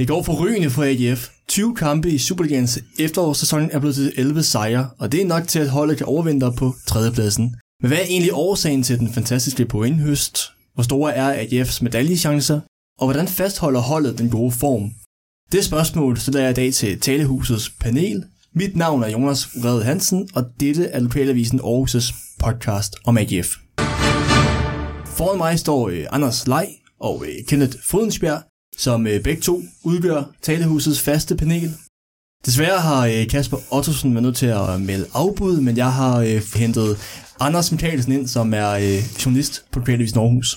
Det går forrygende for AGF. 20 kampe i Superligans efterårssæsonen er blevet til 11 sejre, og det er nok til, at holdet kan overvinde på tredjepladsen. Men hvad er egentlig årsagen til den fantastiske pointhøst? Hvor store er AGF's medaljechancer? Og hvordan fastholder holdet den gode form? Det spørgsmål stiller jeg i dag til Talehusets panel. Mit navn er Jonas Red Hansen, og dette er Lokalavisen Aarhus' podcast om AGF. Foran mig står øh, Anders Lej og øh, Kenneth Fodensbjerg, som øh, begge to udgør Talehusets faste panel. Desværre har øh, Kasper Ottosen været nødt til at øh, melde afbud, men jeg har øh, hentet Anders Mikkelsen ind, som er øh, journalist på Lokalavisen Aarhus.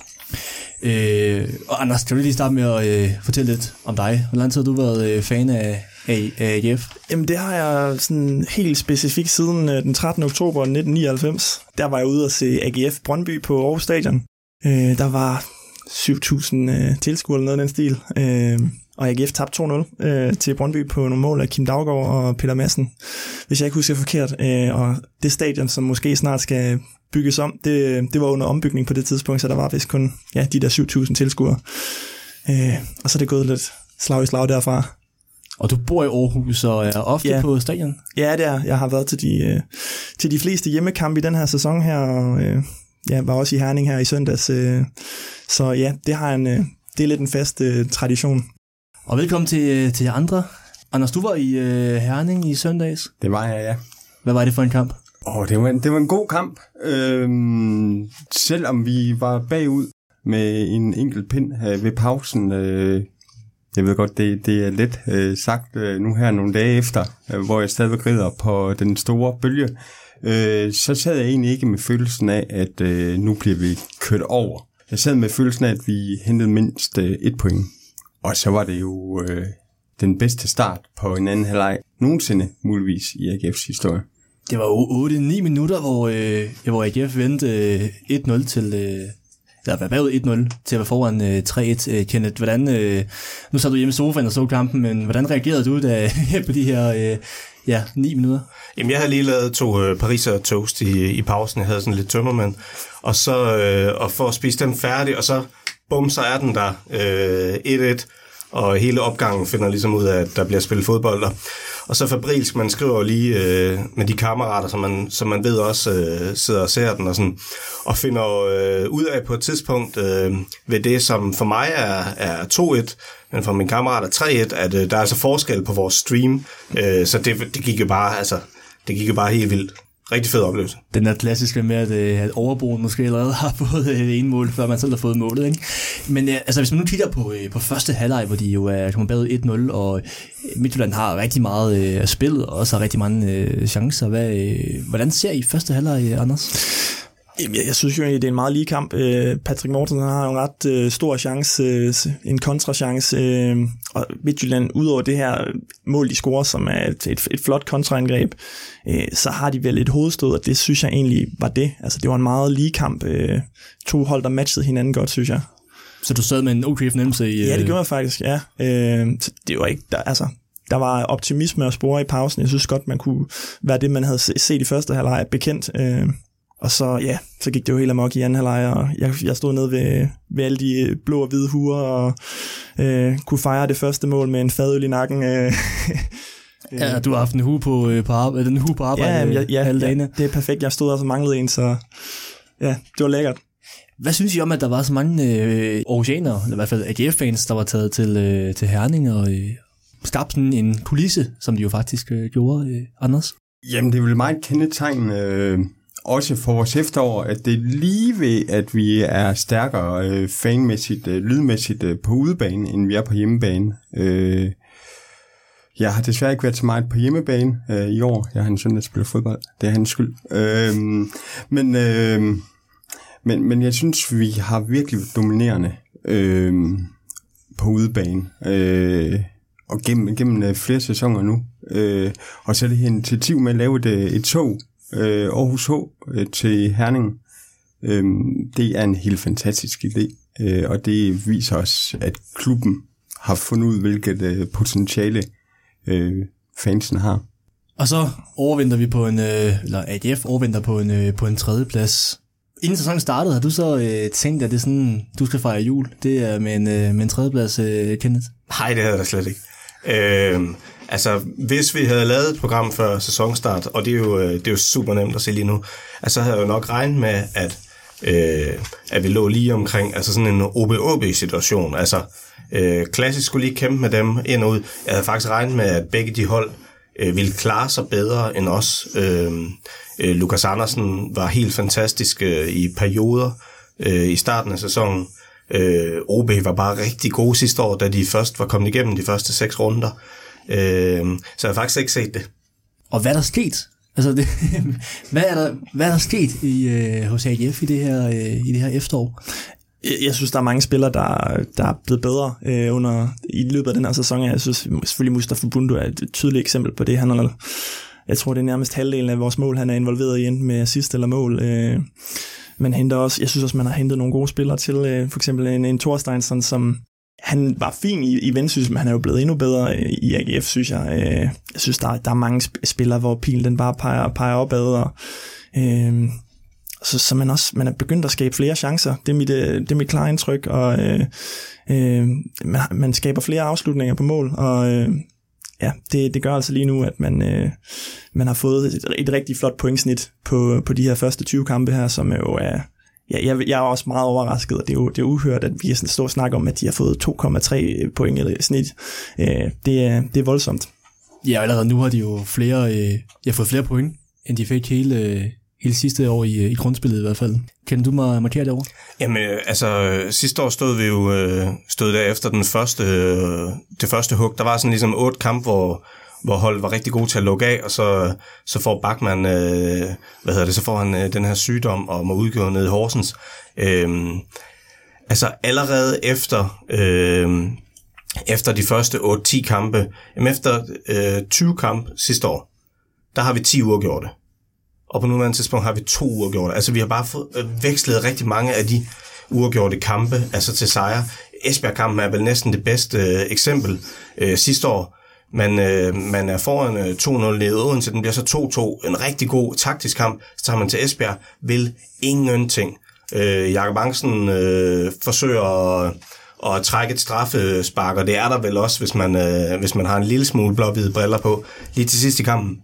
Øh, og Anders, kan du lige starte med at øh, fortælle lidt om dig? Hvor lang tid har du været øh, fan af, af, af AGF? Jamen det har jeg sådan helt specifikt siden øh, den 13. oktober 1999. Der var jeg ude at se AGF Brøndby på Aarhus Stadion. Øh, der var 7.000 øh, tilskuere eller noget af den stil. Øh, og AGF tabte 2-0 øh, til Brøndby på nogle mål af Kim Daggaard og Peter Madsen, hvis jeg ikke husker forkert. Øh, og det stadion, som måske snart skal bygges om, det, det var under ombygning på det tidspunkt, så der var vist kun ja, de der 7.000 tilskuere. Øh, og så er det gået lidt slag i slag derfra. Og du bor i Aarhus og er ofte Ja. på stadion? Ja, det er. Jeg har været til de, øh, til de fleste hjemmekampe i den her sæson her, og øh, ja, var også i Herning her i søndags. Øh, så ja, det har en, øh, det er lidt en fast øh, tradition. Og velkommen til, øh, til andre. Anders, du var i øh, Herning i søndags. Det var jeg, ja. Hvad var det for en kamp? Åh, det var, en, det var en god kamp. Øhm, selvom vi var bagud med en enkelt pind øh, ved pausen. Øh, jeg ved godt, det, det er let øh, sagt øh, nu her nogle dage efter, øh, hvor jeg stadig rider på den store bølge. Øh, så sad jeg egentlig ikke med følelsen af, at øh, nu bliver vi kørt over. Jeg sad med følelsen af, at vi hentede mindst øh, et point. Og så var det jo øh, den bedste start på en anden halvleg nogensinde, muligvis i AGF's historie. Det var 8-9 minutter, hvor, øh, hvor AGF vendte øh, 1-0 til... Øh, eller var bagud 1-0 til at være foran øh, 3-1. Øh, Kenneth, hvordan... Øh, nu sad du hjemme i sofaen og så kampen, men hvordan reagerede du da, på de her øh, ja, 9 minutter? Jamen, jeg havde lige lavet to øh, pariser toast i, i pausen. Jeg havde sådan lidt tømmermand. Og så øh, og for at spise den færdig, og så bum, så er den der øh, 1-1. Og hele opgangen finder ligesom ud af, at der bliver spillet fodbold der. Og så Fabrilsk, man skriver lige øh, med de kammerater, som man, som man ved også øh, sidder og ser den, og, sådan, og finder øh, ud af på et tidspunkt øh, ved det, som for mig er, er 2-1, men for min kammerat er 3-1, at øh, der er altså forskel på vores stream. Øh, så det, det gik jo bare, altså, det gik jo bare helt vildt. Rigtig fed oplevelse. Den der klassiske med, at, øh, at overbrugen måske allerede har fået øh, det ene mål, før man selv har fået målet. Ikke? Men øh, altså, hvis man nu kigger på, øh, på første halvleg, hvor de jo øh, er kommet bagud 1-0, og øh, Midtjylland har rigtig meget øh, spillet, og også har rigtig mange øh, chancer. Hvad, øh, hvordan ser I første halvleg, øh, Anders? Jamen, jeg, jeg synes jo egentlig, det er en meget lige kamp. Øh, Patrick Morten har jo en ret øh, stor chance, øh, en kontrachance, øh, og Midtjylland, udover det her mål, de scorer, som er et, et, et flot kontraangreb, øh, så har de vel et hovedstød, og det synes jeg egentlig var det. Altså, det var en meget lige kamp. Øh, to hold, der matchede hinanden godt, synes jeg. Så du sad med en okay fornemmelse i... Øh, Ja, det gjorde jeg faktisk, ja. Øh, så det var ikke, der, altså, der var optimisme og spore i pausen. Jeg synes godt, man kunne være det, man havde se- set i første halvleg bekendt. Øh, og så, ja, så gik det jo helt amok i anden halvleg, og jeg, jeg stod nede ved, ved alle de blå og hvide huer, og øh, kunne fejre det første mål med en fadøl i nakken. Øh, Ja, du har haft en hue på, øh, på arbejde, den hue på arbejde ja, øh, ja, ja, ja, det er perfekt. Jeg stod også og manglede en, så ja, det var lækkert. Hvad synes I om, at der var så mange øh, Aarhusianere, eller i hvert fald AGF-fans, der var taget til, øh, til Herning og øh, skabte sådan en kulisse, som de jo faktisk øh, gjorde, øh, Anders? Jamen, det er vel meget kendetegn, øh, også for vores efterår, at det er lige ved, at vi er stærkere øh, fanmæssigt, øh, lydmæssigt øh, på udebane, end vi er på hjemmebane. Øh, jeg har desværre ikke været så meget på hjemmebane øh, i år. Jeg har en søn, der spiller fodbold. Det er hans skyld. Øh, men, øh, men, men jeg synes, vi har virkelig været dominerende øh, på udebane. Øh, og gennem, gennem øh, flere sæsoner nu. Øh, og så er det her initiativ med at lave et, øh, et tog, øh, Aarhus H, øh, til Herning. Øh, det er en helt fantastisk idé, øh, og det viser os, at klubben har fundet ud, hvilket øh, potentiale øh, fansen har. Og så overvinder vi på en, øh, eller AGF overvinder på en, øh, på en tredje plads. Inden sæsonen startede, har du så øh, tænkt, at det er sådan, du skal fejre jul? Det er med en, øh, med en tredjeplads, øh, Kenneth? Nej, det havde jeg da slet ikke. Øh, altså, hvis vi havde lavet et program før sæsonstart, og det er jo, øh, det er jo super nemt at se lige nu, altså, så havde jeg jo nok regnet med, at, øh, at vi lå lige omkring altså sådan en OB-OB-situation. Altså, øh, klassisk skulle lige kæmpe med dem ind og ud. Jeg havde faktisk regnet med, at begge de hold øh, ville klare sig bedre end os. Øh, øh, Lukas Andersen var helt fantastisk øh, i perioder øh, i starten af sæsonen. Øh, OB var bare rigtig gode sidste år, da de først var kommet igennem de første seks runder. Øh, så jeg har faktisk ikke set det. Og hvad er der sket? Altså, det, hvad, er der, hvad er der sket i, øh, hos AGF i det her, øh, i det her efterår? Jeg, jeg synes, der er mange spillere, der, der er blevet bedre øh, under, i løbet af den her sæson. Jeg synes selvfølgelig, Mustafa Bundu er et tydeligt eksempel på det. Han er, jeg tror, det er nærmest halvdelen af vores mål, han er involveret i, enten med assist eller mål. Øh, man henter også, jeg synes også, man har hentet nogle gode spillere til, øh, for eksempel en, en Thorsteinsson, som han var fin i, i Vendsyssel, men han er jo blevet endnu bedre øh, i AGF, synes jeg. Øh, jeg synes, der, der er mange spillere, hvor pilen den bare peger, peger opad, og øh, så, så man også man er begyndt at skabe flere chancer. Det er mit, øh, det er mit klare indtryk, og øh, øh, man, man skaber flere afslutninger på mål, og øh, ja, det, det gør altså lige nu, at man, øh, man har fået et, et rigtig flot pointsnit på, på de her første 20 kampe her, som jo er, ja, jeg, jeg er også meget overrasket, og det er jo det er uhørt, at vi er sådan stor snak om, at de har fået 2,3 point i snit. Øh, det, er, det er voldsomt. Ja, allerede nu har de jo flere, øh, de har fået flere point, end de fik hele, øh, hele sidste år i, øh, i grundspillet i hvert fald. Kan du mig markere det over? Jamen, øh, altså, sidste år stod vi jo øh, stod der efter den første, det første hug. Der var sådan ligesom otte kampe, hvor, hvor hold var rigtig god til at lukke af, og så, så får Bachmann, øh, hvad hedder det, så får han øh, den her sygdom og må udgå ned i Horsens. Øhm, altså allerede efter, øh, efter de første 8-10 kampe, jamen efter øh, 20 kampe sidste år, der har vi 10 uger gjort det og på nuværende tidspunkt har vi to uafgjorte. Altså vi har bare fået øh, vekslet rigtig mange af de uafgjorte kampe, altså til sejre. Esbjerg-kampen er vel næsten det bedste øh, eksempel øh, sidste år. Man, øh, man er foran øh, 2-0 nede Odense, den bliver så 2-2. En rigtig god taktisk kamp. Så tager man til Esbjerg, vil ingenting. Øh, Jakob Angsen øh, forsøger at, at trække et straffespark, og det er der vel også, hvis man, øh, hvis man har en lille smule blå-hvide briller på, lige til sidst i kampen.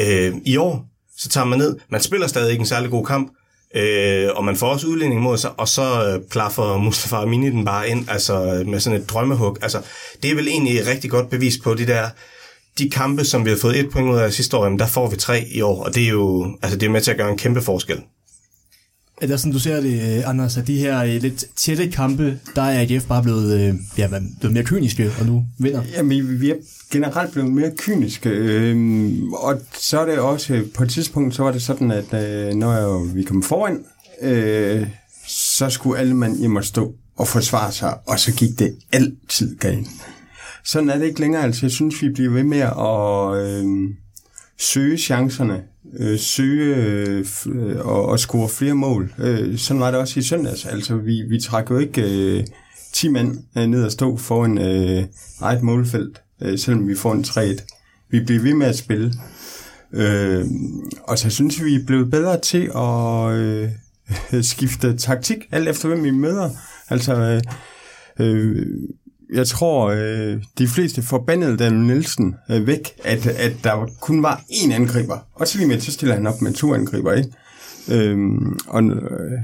Øh, I år, så tager man ned. Man spiller stadig ikke en særlig god kamp, øh, og man får også udlænding mod sig, og så øh, plaffer Mustafa Amini den bare ind, altså med sådan et drømmehug. Altså, det er vel egentlig et rigtig godt bevis på det der, de kampe, som vi har fået et point ud af sidste år, jamen, der får vi tre i år, og det er jo altså, det er med til at gøre en kæmpe forskel. Er det sådan, du ser det, øh, Anders, at de her øh, lidt tætte kampe, der er AGF bare blevet, øh, ja, blevet mere kyniske, og nu vinder? Jamen, vi er generelt blevet mere kyniske, øh, og så er det også, på et tidspunkt, så var det sådan, at øh, når vi kom foran, øh, så skulle alle mand hjem og stå og forsvare sig, og så gik det altid galt. Sådan er det ikke længere, altså jeg synes, vi bliver ved med at øh, søge chancerne, øh, søge øh, og, og score flere mål. Øh, sådan var det også i søndags. Altså, vi, vi trækker jo ikke øh, 10 mand øh, ned og stå foran øh, eget målfelt, øh, selvom vi får en 3-1. Vi bliver ved med at spille. Øh, og så synes vi, vi er blevet bedre til at øh, skifte taktik, alt efter hvem vi møder. Altså, øh, øh, jeg tror, øh, de fleste forbandede Daniel Nielsen øh, væk, at, at der kun var én angriber. Og så lige med, så stiller han op med to angriber, ikke? Øhm, og øh,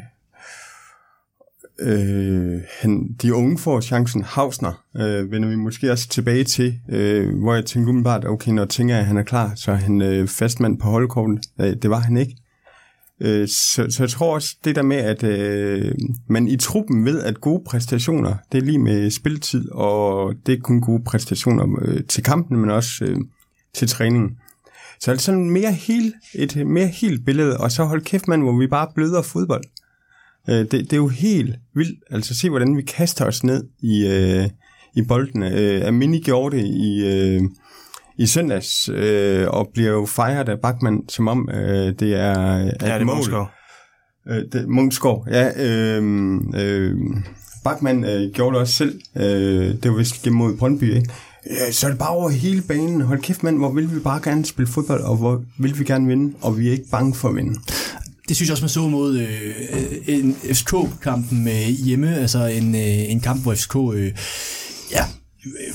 øh, han, de unge får chancen. Hausner øh, vender vi måske også tilbage til, øh, hvor jeg tænker umiddelbart, okay, når jeg tænker, at han er klar, så er han øh, fastmand på holdkorten. Øh, det var han ikke. Øh, så, så jeg tror også det der med, at øh, man i truppen ved, at gode præstationer, det er lige med spilletid, og det er kun gode præstationer øh, til kampen, men også øh, til træningen. Så er sådan mere helt, et mere helt billede, og så hold kæft mand, hvor vi bare bløder fodbold. Øh, det, det er jo helt vildt. Altså se, hvordan vi kaster os ned i, øh, i boldene. Øh, Amini gjorde det i... Øh, i søndags, øh, og bliver jo fejret af Bachmann, som om øh, det er et ja, det er mål. Øh, det, Munchsgaard, ja. Øh, øh, Bachmann øh, gjorde det også selv. Øh, det var vist gennem mod Brøndby, ikke? Ja, så er det bare over hele banen. Hold kæft, mand, hvor vil vi bare gerne spille fodbold, og hvor vil vi gerne vinde, og vi er ikke bange for at vinde. det synes jeg også, man så mod øh, en FCK-kampen med hjemme, altså en, øh, en kamp, hvor FCK øh, ja,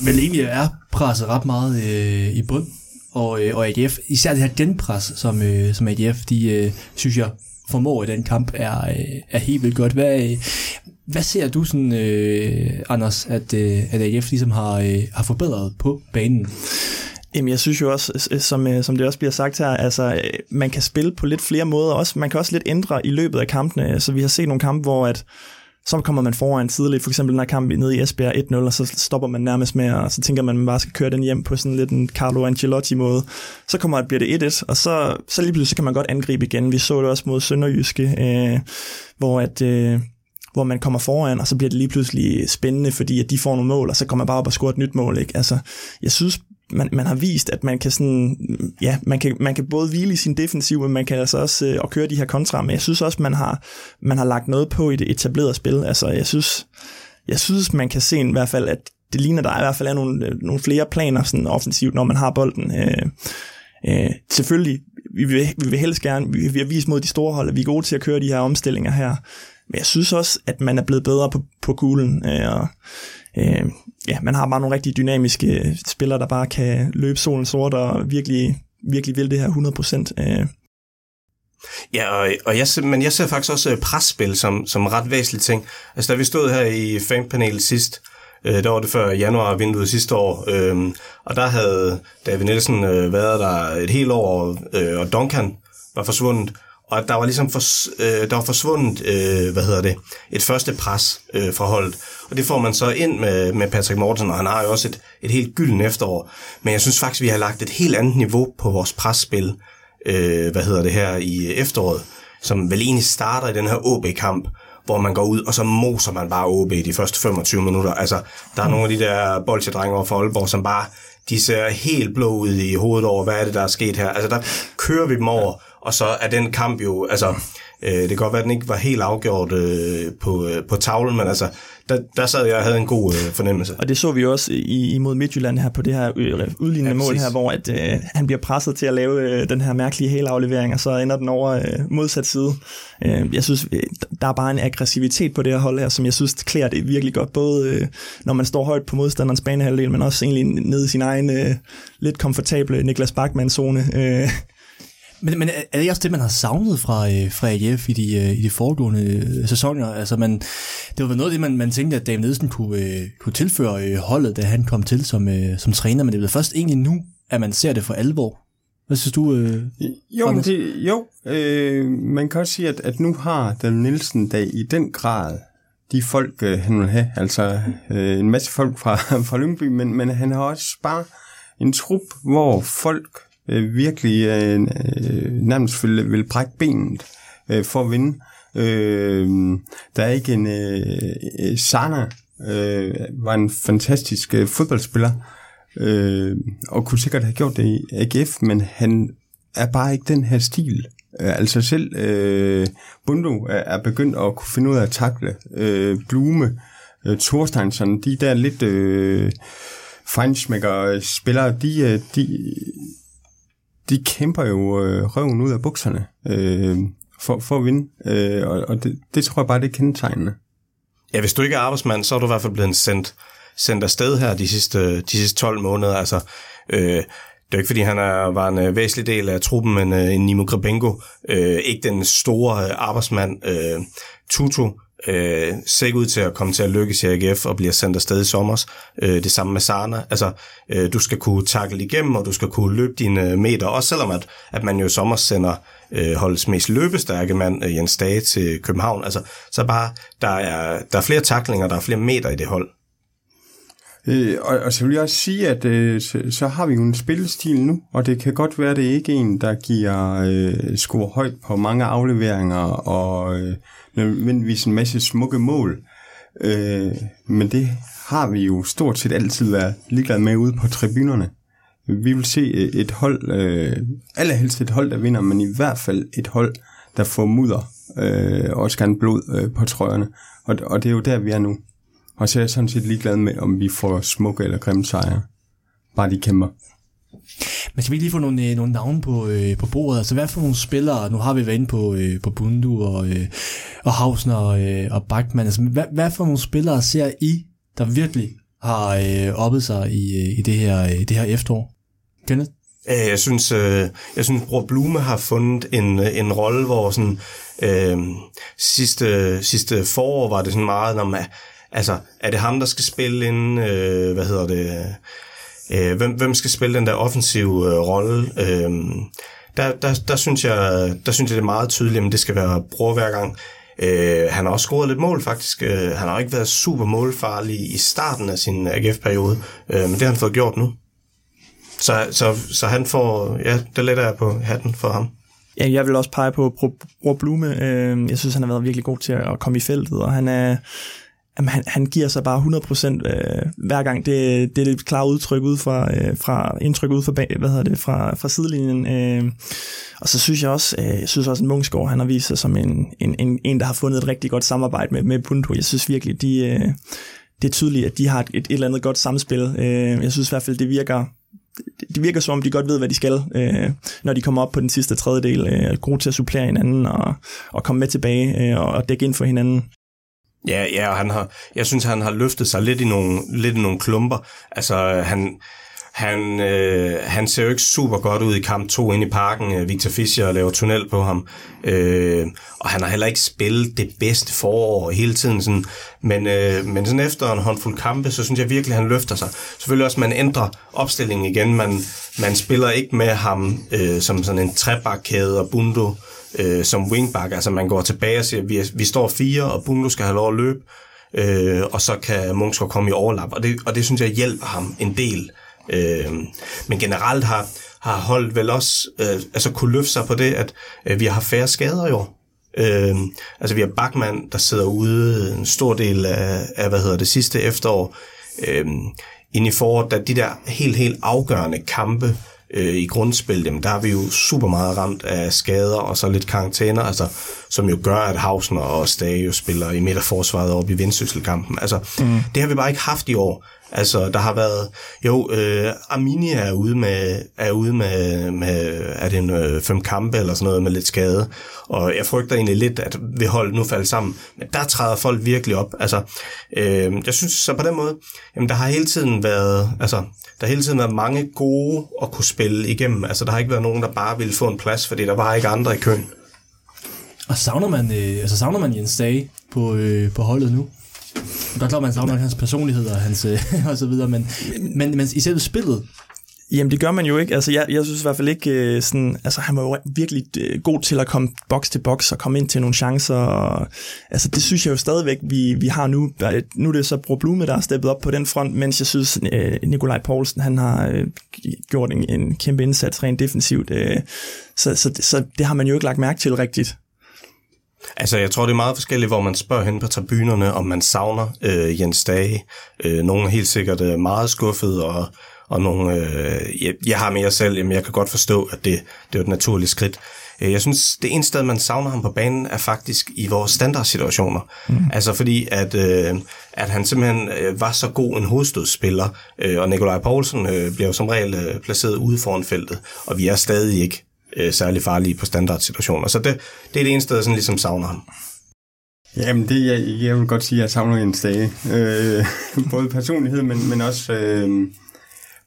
vel egentlig er presset ret meget øh, i bund, og, øh, og AGF, især det her genpres, som, øh, som AGF, de øh, synes jeg formår i den kamp, er, øh, er helt vildt godt. Hvad, øh, hvad ser du sådan, øh, Anders, at, øh, at AGF ligesom har, øh, har forbedret på banen? Jamen, jeg synes jo også, som, øh, som det også bliver sagt her, altså, øh, man kan spille på lidt flere måder også. Man kan også lidt ændre i løbet af kampene. Så vi har set nogle kampe, hvor at, så kommer man foran tidligt, for eksempel den her kamp nede i Esbjerg 1-0, og så stopper man nærmest med, og så tænker man, at man bare skal køre den hjem på sådan lidt en Carlo Ancelotti-måde. Så kommer bliver det 1-1, og så, så lige pludselig så kan man godt angribe igen. Vi så det også mod Sønderjyske, øh, hvor at... Øh, hvor man kommer foran, og så bliver det lige pludselig spændende, fordi at de får nogle mål, og så kommer man bare op og scorer et nyt mål. Ikke? Altså, jeg synes, man, man har vist, at man kan sådan, ja, man kan, man kan både hvile i sin defensiv, men man kan altså også øh, og køre de her kontra, men jeg synes også, man har, man har lagt noget på i det etablerede spil. Altså, jeg synes, jeg synes, man kan se i hvert fald, at det ligner, der i hvert fald er nogle, øh, nogle flere planer sådan offensivt, når man har bolden. Øh, øh, selvfølgelig, vi vil, vi vil helst gerne, vi, vi har vist mod de store hold, at vi er gode til at køre de her omstillinger her, men jeg synes også, at man er blevet bedre på, på kuglen, øh, og øh, ja, man har bare nogle rigtig dynamiske øh, spillere, der bare kan løbe solen sort og virkelig, virkelig vil det her 100%. Øh. Ja, og, og jeg, men jeg ser faktisk også øh, presspil som, som ret væsentlig ting. Altså, da vi stod her i fanpanelet sidst, øh, der var det før januar vinduet sidste år, øh, og der havde David Nielsen øh, været der et helt år, øh, og Duncan var forsvundet, og der var ligesom for, øh, der var forsvundet, øh, hvad hedder det, et første pres øh, fra holdet. Og det får man så ind med, med Patrick Mortensen, og han har jo også et, et helt gylden efterår. Men jeg synes faktisk, vi har lagt et helt andet niveau på vores presspil, øh, hvad hedder det her, i efteråret, som vel egentlig starter i den her OB-kamp, hvor man går ud, og så moser man bare OB de første 25 minutter. Altså, der er nogle af de der bolsjedrenge over for Aalborg, som bare, de ser helt blå ud i hovedet over, hvad er det, der er sket her. Altså, der kører vi dem over, og så er den kamp jo, altså, øh, det kan godt være, at den ikke var helt afgjort øh, på, øh, på tavlen, men altså, der, der sad jeg og havde en god øh, fornemmelse. Og det så vi også i, imod Midtjylland her på det her udlignende ja, mål her, hvor at, øh, han bliver presset til at lave øh, den her mærkelige helaflevering, og så ender den over øh, modsat side. Øh, jeg synes, der er bare en aggressivitet på det her hold her, som jeg synes klæder det virkelig godt, både øh, når man står højt på modstanderens banehalvdel, men også egentlig nede i sin egen øh, lidt komfortable Niklas Bachmann-zone. Øh, men, men er det også det, man har savnet fra, øh, fra AGF i de, øh, i de foregående øh, sæsoner? Altså man, det var noget af det, man, man tænkte, at David Nielsen kunne, kunne tilføre holdet, da han kom til som, som træner, men det er først egentlig nu, at man ser det for alvor. Hvad synes du? Øh, jo, det, jo øh, man kan også sige, at, at nu har David Nielsen da i den grad de folk, øh, han vil have. Altså øh, en masse folk fra, fra Lyngby, men, men han har også bare en trup, hvor folk øh, virkelig øh, øh, nærmest vil, vil brække benet øh, for at vinde. Øh, der er ikke en... Øh, Sana øh, var en fantastisk øh, fodboldspiller, øh, og kunne sikkert have gjort det i AGF, men han er bare ikke den her stil. Øh, altså selv øh, Bundo er, er begyndt at kunne finde ud af at takle. Øh, Blume, øh, Thorsteinsson, de der lidt... Øh, Feinschmecker-spillere, de, øh, de, de kæmper jo øh, røven ud af bukserne øh, for, for at vinde, øh, og, og det, det tror jeg bare, det er kendetegnende. Ja, hvis du ikke er arbejdsmand, så er du i hvert fald blevet sendt, sendt afsted her de sidste, de sidste 12 måneder. Altså, øh, det er ikke, fordi han er, var en øh, væsentlig del af truppen, men øh, Nimo Grabengo, øh, ikke den store øh, arbejdsmand. Øh, Tutu øh, ser ikke ud til at komme til at lykkes i AGF og bliver sendt afsted i sommer. Øh, det samme med Sarna. Altså, øh, du skal kunne takle igennem, og du skal kunne løbe dine øh, meter, også selvom at, at man jo i sommer sender øh, holdets mest løbestærke mand, øh, Jens Dage, til København. Altså, så bare, der er, der er flere taklinger, der er flere meter i det hold. Øh, og, og så vil jeg også sige, at øh, så, så har vi jo en spillestil nu, og det kan godt være, det det ikke en, der giver øh, score højt på mange afleveringer og øh, nødvendigvis en masse smukke mål. Øh, men det har vi jo stort set altid været ligeglade med ude på tribunerne. Vi vil se øh, et hold, øh, allerhelst et hold, der vinder, men i hvert fald et hold, der får mudder øh, og også gerne blod øh, på trøjerne. Og, og det er jo der, vi er nu. Og så er jeg sådan set ligeglad med, om vi får smukke eller grimme sejre. Bare de kæmper. Men skal vi lige få nogle, øh, nogle navne på, øh, på bordet? Altså hvad for nogle spillere, nu har vi været inde på, øh, på Bundu og, øh, og Hausner øh, og Bachmann, altså hvad, hvad for nogle spillere ser I, der virkelig har øh, oppet sig i, øh, i det, her, øh, det her efterår? Kenneth? Øh, jeg synes, øh, jeg synes, Bror Blume har fundet en, en rolle, hvor sådan, øh, sidste, sidste forår var det sådan meget, når man, altså, er det ham, der skal spille ind, øh, hvad hedder det, øh, hvem, hvem skal spille den der offensive øh, rolle? Øh, der, der, der, synes jeg, der synes jeg, det er meget tydeligt, at det skal være Bror hver gang. Øh, han har også scoret lidt mål, faktisk. Øh, han har ikke været super målfarlig i starten af sin øh, AGF-periode, øh, men det har han fået gjort nu. Så, så, så han får, ja, det letter jeg på hatten for ham. Ja, jeg vil også pege på Bror Blume. Øh, Jeg synes, han har været virkelig god til at komme i feltet, og han er... Jamen, han, han giver sig bare 100% øh, hver gang. Det, det er et klart udtryk ud fra, øh, fra indtryk ud fra, bag, hvad hedder det, fra, fra sidelinjen. Øh, og så synes jeg også, øh, jeg synes også, at Mungsgaard, han har vist sig som en, en, en, en, der har fundet et rigtig godt samarbejde med, med Punto. Jeg synes virkelig, de, øh, det er tydeligt, at de har et, et eller andet godt samspil. Øh, jeg synes i hvert fald, det virker det virker som om, de godt ved, hvad de skal, øh, når de kommer op på den sidste tredjedel. Øh, gode til at supplere hinanden og, og komme med tilbage øh, og dække ind for hinanden. Ja, ja, og han har, jeg synes, han har løftet sig lidt i nogle, lidt i nogle klumper. Altså, han, han, øh, han ser jo ikke super godt ud i kamp 2 ind i parken. Øh, Victor Fischer laver tunnel på ham. Øh, og han har heller ikke spillet det bedste forår hele tiden. Sådan. Men, øh, men sådan efter en håndfuld kampe, så synes jeg virkelig, at han løfter sig. Selvfølgelig også, man ændrer opstillingen igen. Man, man spiller ikke med ham øh, som sådan en trebakkæde og Bundo øh, som wingback. Altså man går tilbage og siger, vi, vi står fire, og Bundo skal have lov at løbe. Øh, og så kan Munchsgaard komme i overlap. Og det, og det synes jeg hjælper ham en del. Øh, men generelt har, har holdt vel også øh, altså kunne løfte sig på det, at øh, vi har færre skader i år. Øh, altså vi har Bachmann, der sidder ude en stor del af, af hvad hedder det, sidste efterår. Øh, ind i foråret, da de der helt, helt afgørende kampe øh, i grundspil, jamen, der er vi jo super meget ramt af skader og så lidt karantæner, altså, som jo gør, at Hausner og Stage jo spiller i midterforsvaret op i vindsysselkampen. Altså, mm. det har vi bare ikke haft i år. Altså, der har været... Jo, øh, Arminia er ude med, er ude med, med er det en øh, fem kampe eller sådan noget med lidt skade. Og jeg frygter egentlig lidt, at vi holdet nu falder sammen. Men der træder folk virkelig op. Altså, øh, jeg synes så på den måde, jamen, der har hele tiden været... Altså, der har hele tiden været mange gode at kunne spille igennem. Altså, der har ikke været nogen, der bare ville få en plads, fordi der var ikke andre i køen. Og savner man, øh, altså savner man Jens Dage på, øh, på holdet nu? Godt klart, man savner hans personlighed og, hans, øh, og så videre, men, men, men i selve spillet, Jamen det gør man jo ikke. Altså jeg, jeg synes i hvert fald ikke øh, sådan, altså han var jo virkelig øh, god til at komme boks til boks og komme ind til nogle chancer. Og, altså det synes jeg jo stadigvæk, vi, vi har nu. Nu er det så Bro Blume, der har steppet op på den front, mens jeg synes, øh, Nikolaj Poulsen, han har øh, gjort en, en kæmpe indsats rent defensivt. Øh, så, så, så det har man jo ikke lagt mærke til rigtigt. Altså, jeg tror, det er meget forskelligt, hvor man spørger hen på tribunerne, om man savner øh, Jens Dage. Øh, nogle er helt sikkert øh, meget skuffet, og, og nogle, øh, jeg, jeg har mere selv, jamen jeg kan godt forstå, at det, det er et naturligt skridt. Øh, Jeg synes, det eneste sted, man savner ham på banen, er faktisk i vores standardsituationer. Mm. Altså fordi, at, øh, at han simpelthen øh, var så god en hovedstødsspiller, øh, og Nikolaj Poulsen øh, bliver jo som regel øh, placeret ude foran feltet, og vi er stadig ikke øh, særlig farlige på standardsituationer. Så det, det er det eneste, der sådan ligesom savner ham. Jamen, det, jeg, jeg vil godt sige, at jeg savner en stage. Øh, både personlighed, men, men også øh,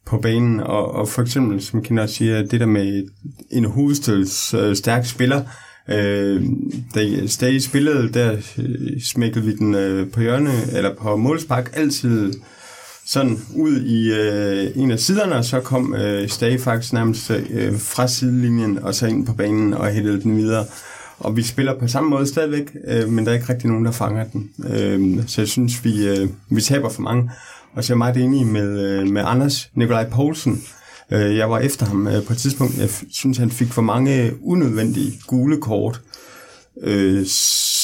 på banen. Og, og for eksempel, som Kinder siger, det der med en hovedstøds øh, stærk spiller. Øh, da Stage spillede, der øh, smækkede vi den øh, på hjørne, eller på målspark, altid sådan ud i øh, en af siderne, og så kom øh, Stage faktisk nærmest øh, fra sidelinjen og så ind på banen og hældte den videre. Og vi spiller på samme måde stadigvæk, øh, men der er ikke rigtig nogen, der fanger den. Øh, så jeg synes, vi, øh, vi taber for mange. Og så er jeg meget enig med, øh, med Anders Nikolaj Poulsen. Øh, jeg var efter ham øh, på et tidspunkt. Jeg synes, han fik for mange unødvendige gule kort, øh,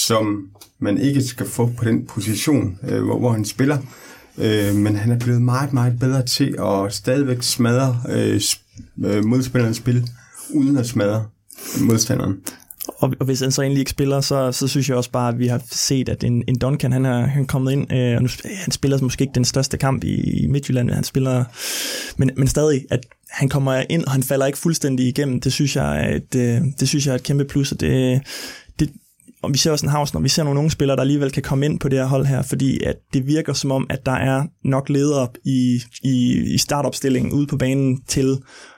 som man ikke skal få på den position, øh, hvor, hvor han spiller. Øh, men han er blevet meget, meget bedre til at stadigvæk smadre øh, sp- øh, modspillerens spil, uden at smadre modstanderen. Og, og hvis han så egentlig ikke spiller, så, så synes jeg også bare, at vi har set, at en, en Duncan, han er, han er kommet ind, øh, og nu, han spiller måske ikke den største kamp i, i Midtjylland, men han spiller, men, men stadig, at han kommer ind, og han falder ikke fuldstændig igennem. Det synes jeg at, øh, det synes jeg er et kæmpe plus, og det, og vi ser også en havs, når vi ser nogle unge spillere, der alligevel kan komme ind på det her hold her, fordi at det virker som om, at der er nok ledere i, i, i startopstillingen ude på banen til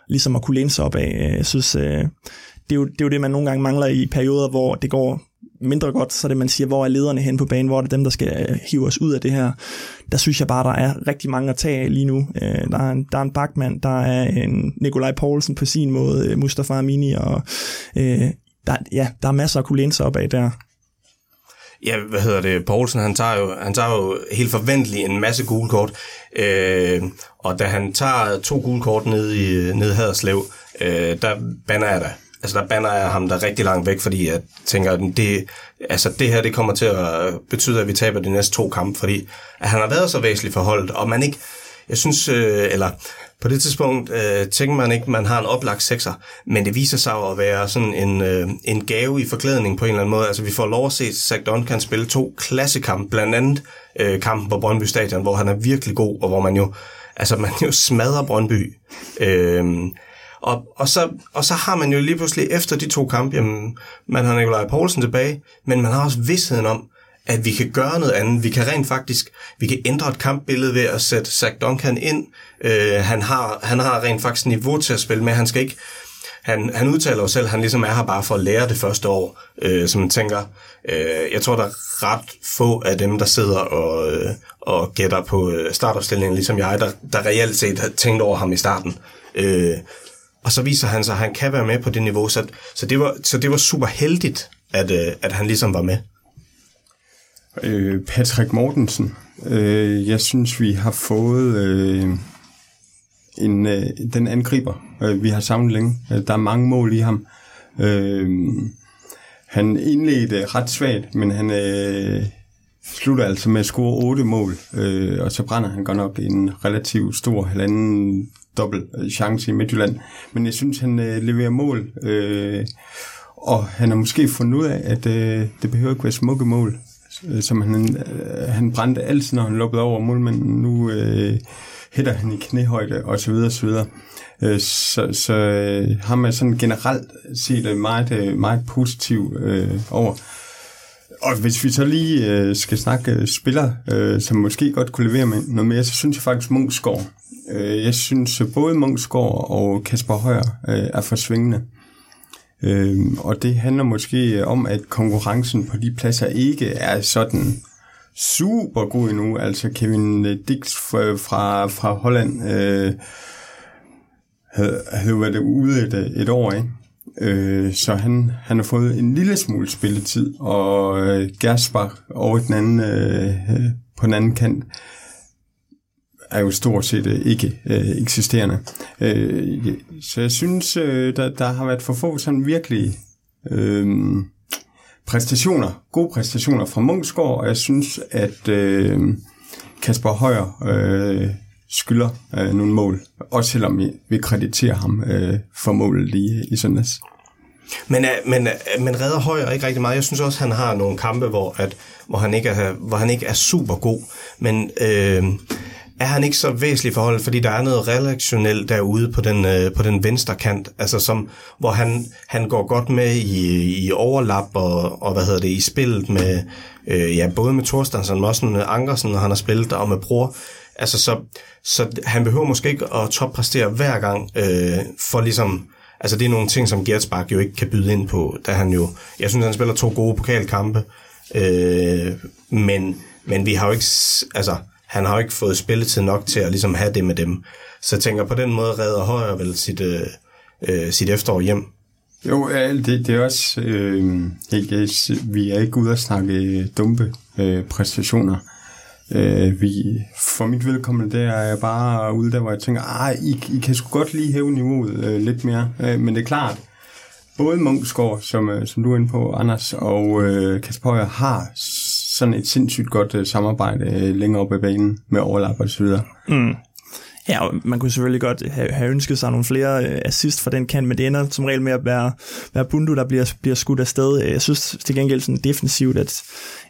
ligesom at kunne læne sig op af. Jeg synes, øh, det, er jo, det er jo det, man nogle gange mangler i perioder, hvor det går mindre godt, så det man siger, hvor er lederne hen på banen, hvor er det dem, der skal øh, hive os ud af det her. Der synes jeg bare, der er rigtig mange at tage af lige nu. Øh, der, er en, der er en Bachmann, der er en Nikolaj Poulsen på sin måde, øh, Mustafa Amini, og der, ja, der er masser at kunne læne sig op af der. Ja, hvad hedder det? Poulsen, han tager jo, han tager jo helt forventeligt en masse gule kort. Øh, og da han tager to gule kort ned i ned i Haderslev, øh, der banner jeg da altså der banner jeg ham der rigtig langt væk, fordi jeg tænker, at det, altså det her det kommer til at betyde, at vi taber de næste to kampe, fordi at han har været så væsentligt forholdt, og man ikke, jeg synes, øh, eller på det tidspunkt øh, tænker man ikke, at man har en oplagt sekser, men det viser sig at være sådan en, øh, en gave i forklædning på en eller anden måde. Altså vi får lov at se Zach Duncan spille to klassekampe, blandt andet øh, kampen på Brøndby Stadion, hvor han er virkelig god, og hvor man jo, altså man jo smadrer Brøndby. Øh, og, og, så, og så har man jo lige pludselig efter de to kampe, jamen, man har Nikolaj Poulsen tilbage, men man har også vidsheden om, at vi kan gøre noget andet. Vi kan rent faktisk, vi kan ændre et kampbillede ved at sætte Zach Duncan ind. Øh, han, har, han har rent faktisk niveau til at spille med. Han skal ikke, han, han udtaler jo selv, at han ligesom er her bare for at lære det første år, øh, som man tænker, øh, jeg tror, der er ret få af dem, der sidder og, øh, og gætter på øh, startopstillingen, ligesom jeg, der, der reelt set har tænkt over ham i starten. Øh, og så viser han sig, at han kan være med på det niveau. Så, så, det, var, så det var super heldigt, at, øh, at han ligesom var med. Øh, Patrick Mortensen. Øh, jeg synes, vi har fået øh, en, øh, den angriber, øh, vi har savnet længe. Øh, der er mange mål i ham. Øh, han indledte øh, ret svagt, men han øh, slutter altså med at score otte mål, øh, og så brænder han godt nok en relativt stor halvanden dobbelt øh, chance i Midtjylland. Men jeg synes, han øh, leverer mål, øh, og han har måske fundet ud af, at øh, det behøver ikke være smukke mål, Øh, som han, øh, han brændte altid, når han lukkede over målmanden. Nu øh, hætter han i knæhøjde, og så videre, så videre. Øh, så, så øh, ham er sådan generelt set øh, meget, meget positiv øh, over. Og hvis vi så lige øh, skal snakke spiller, spillere, øh, som måske godt kunne levere med noget mere, så synes jeg faktisk Munchsgaard. Øh, jeg synes både Munchsgaard og Kasper Højer øh, er forsvingende. Øh, Øh, og det handler måske om, at konkurrencen på de pladser ikke er sådan super god endnu. Altså Kevin Dix fra, fra Holland øh, havde, havde været ude et, et år, ikke? Øh, så han, han har fået en lille smule spilletid, og øh, Gersbach over den anden, øh, på den anden kant er jo stort set øh, ikke øh, eksisterende. Øh, så jeg synes, øh, der, der har været for få sådan virkelig øh, præstationer, gode præstationer fra Munchsgaard, og jeg synes, at øh, Kasper Højer øh, skylder øh, nogle mål, også selvom vi, vi krediterer ham øh, for målet lige øh, i søndags. Men, øh, men, øh, men redder Højer ikke rigtig meget. Jeg synes også, han har nogle kampe, hvor, at, hvor, han, ikke er, hvor han ikke er super god. Men øh, er han ikke så væsentlig forhold, fordi der er noget relationelt derude på den, øh, på den venstre kant, altså som, hvor han, han går godt med i, i overlap og, og hvad hedder det, i spillet med, øh, ja, både med Thorstensen, men også med Ankersen, når han har spillet, og med Bror. Altså, så, så han behøver måske ikke at toppræstere hver gang, øh, for ligesom, altså det er nogle ting, som Gertsbak jo ikke kan byde ind på, da han jo, jeg synes, han spiller to gode pokalkampe, øh, men, men vi har jo ikke, altså, han har jo ikke fået spilletid nok til at ligesom have det med dem. Så jeg tænker, på den måde redder Højer vel sit, øh, øh, sit efterår hjem. Jo, det, det er også... Øh, ikke, vi er ikke ude at snakke øh, dumpe øh, præstationer. Øh, vi, for mit vedkommende, der er jeg bare ude der, hvor jeg tænker, ah, I, I kan sgu godt lige hæve niveauet øh, lidt mere. Øh, men det er klart, både Munchsgaard, som, øh, som du er inde på, Anders, og øh, Kasper Højer har sådan et sindssygt godt uh, samarbejde øh, længere op i banen med overlap og så videre. Mm. Ja, og man kunne selvfølgelig godt have, have ønsket sig nogle flere øh, assist fra den kant, men det ender som regel med at være, være Bundu, der bliver, bliver skudt afsted. Øh, jeg synes til gengæld sådan defensivt, at,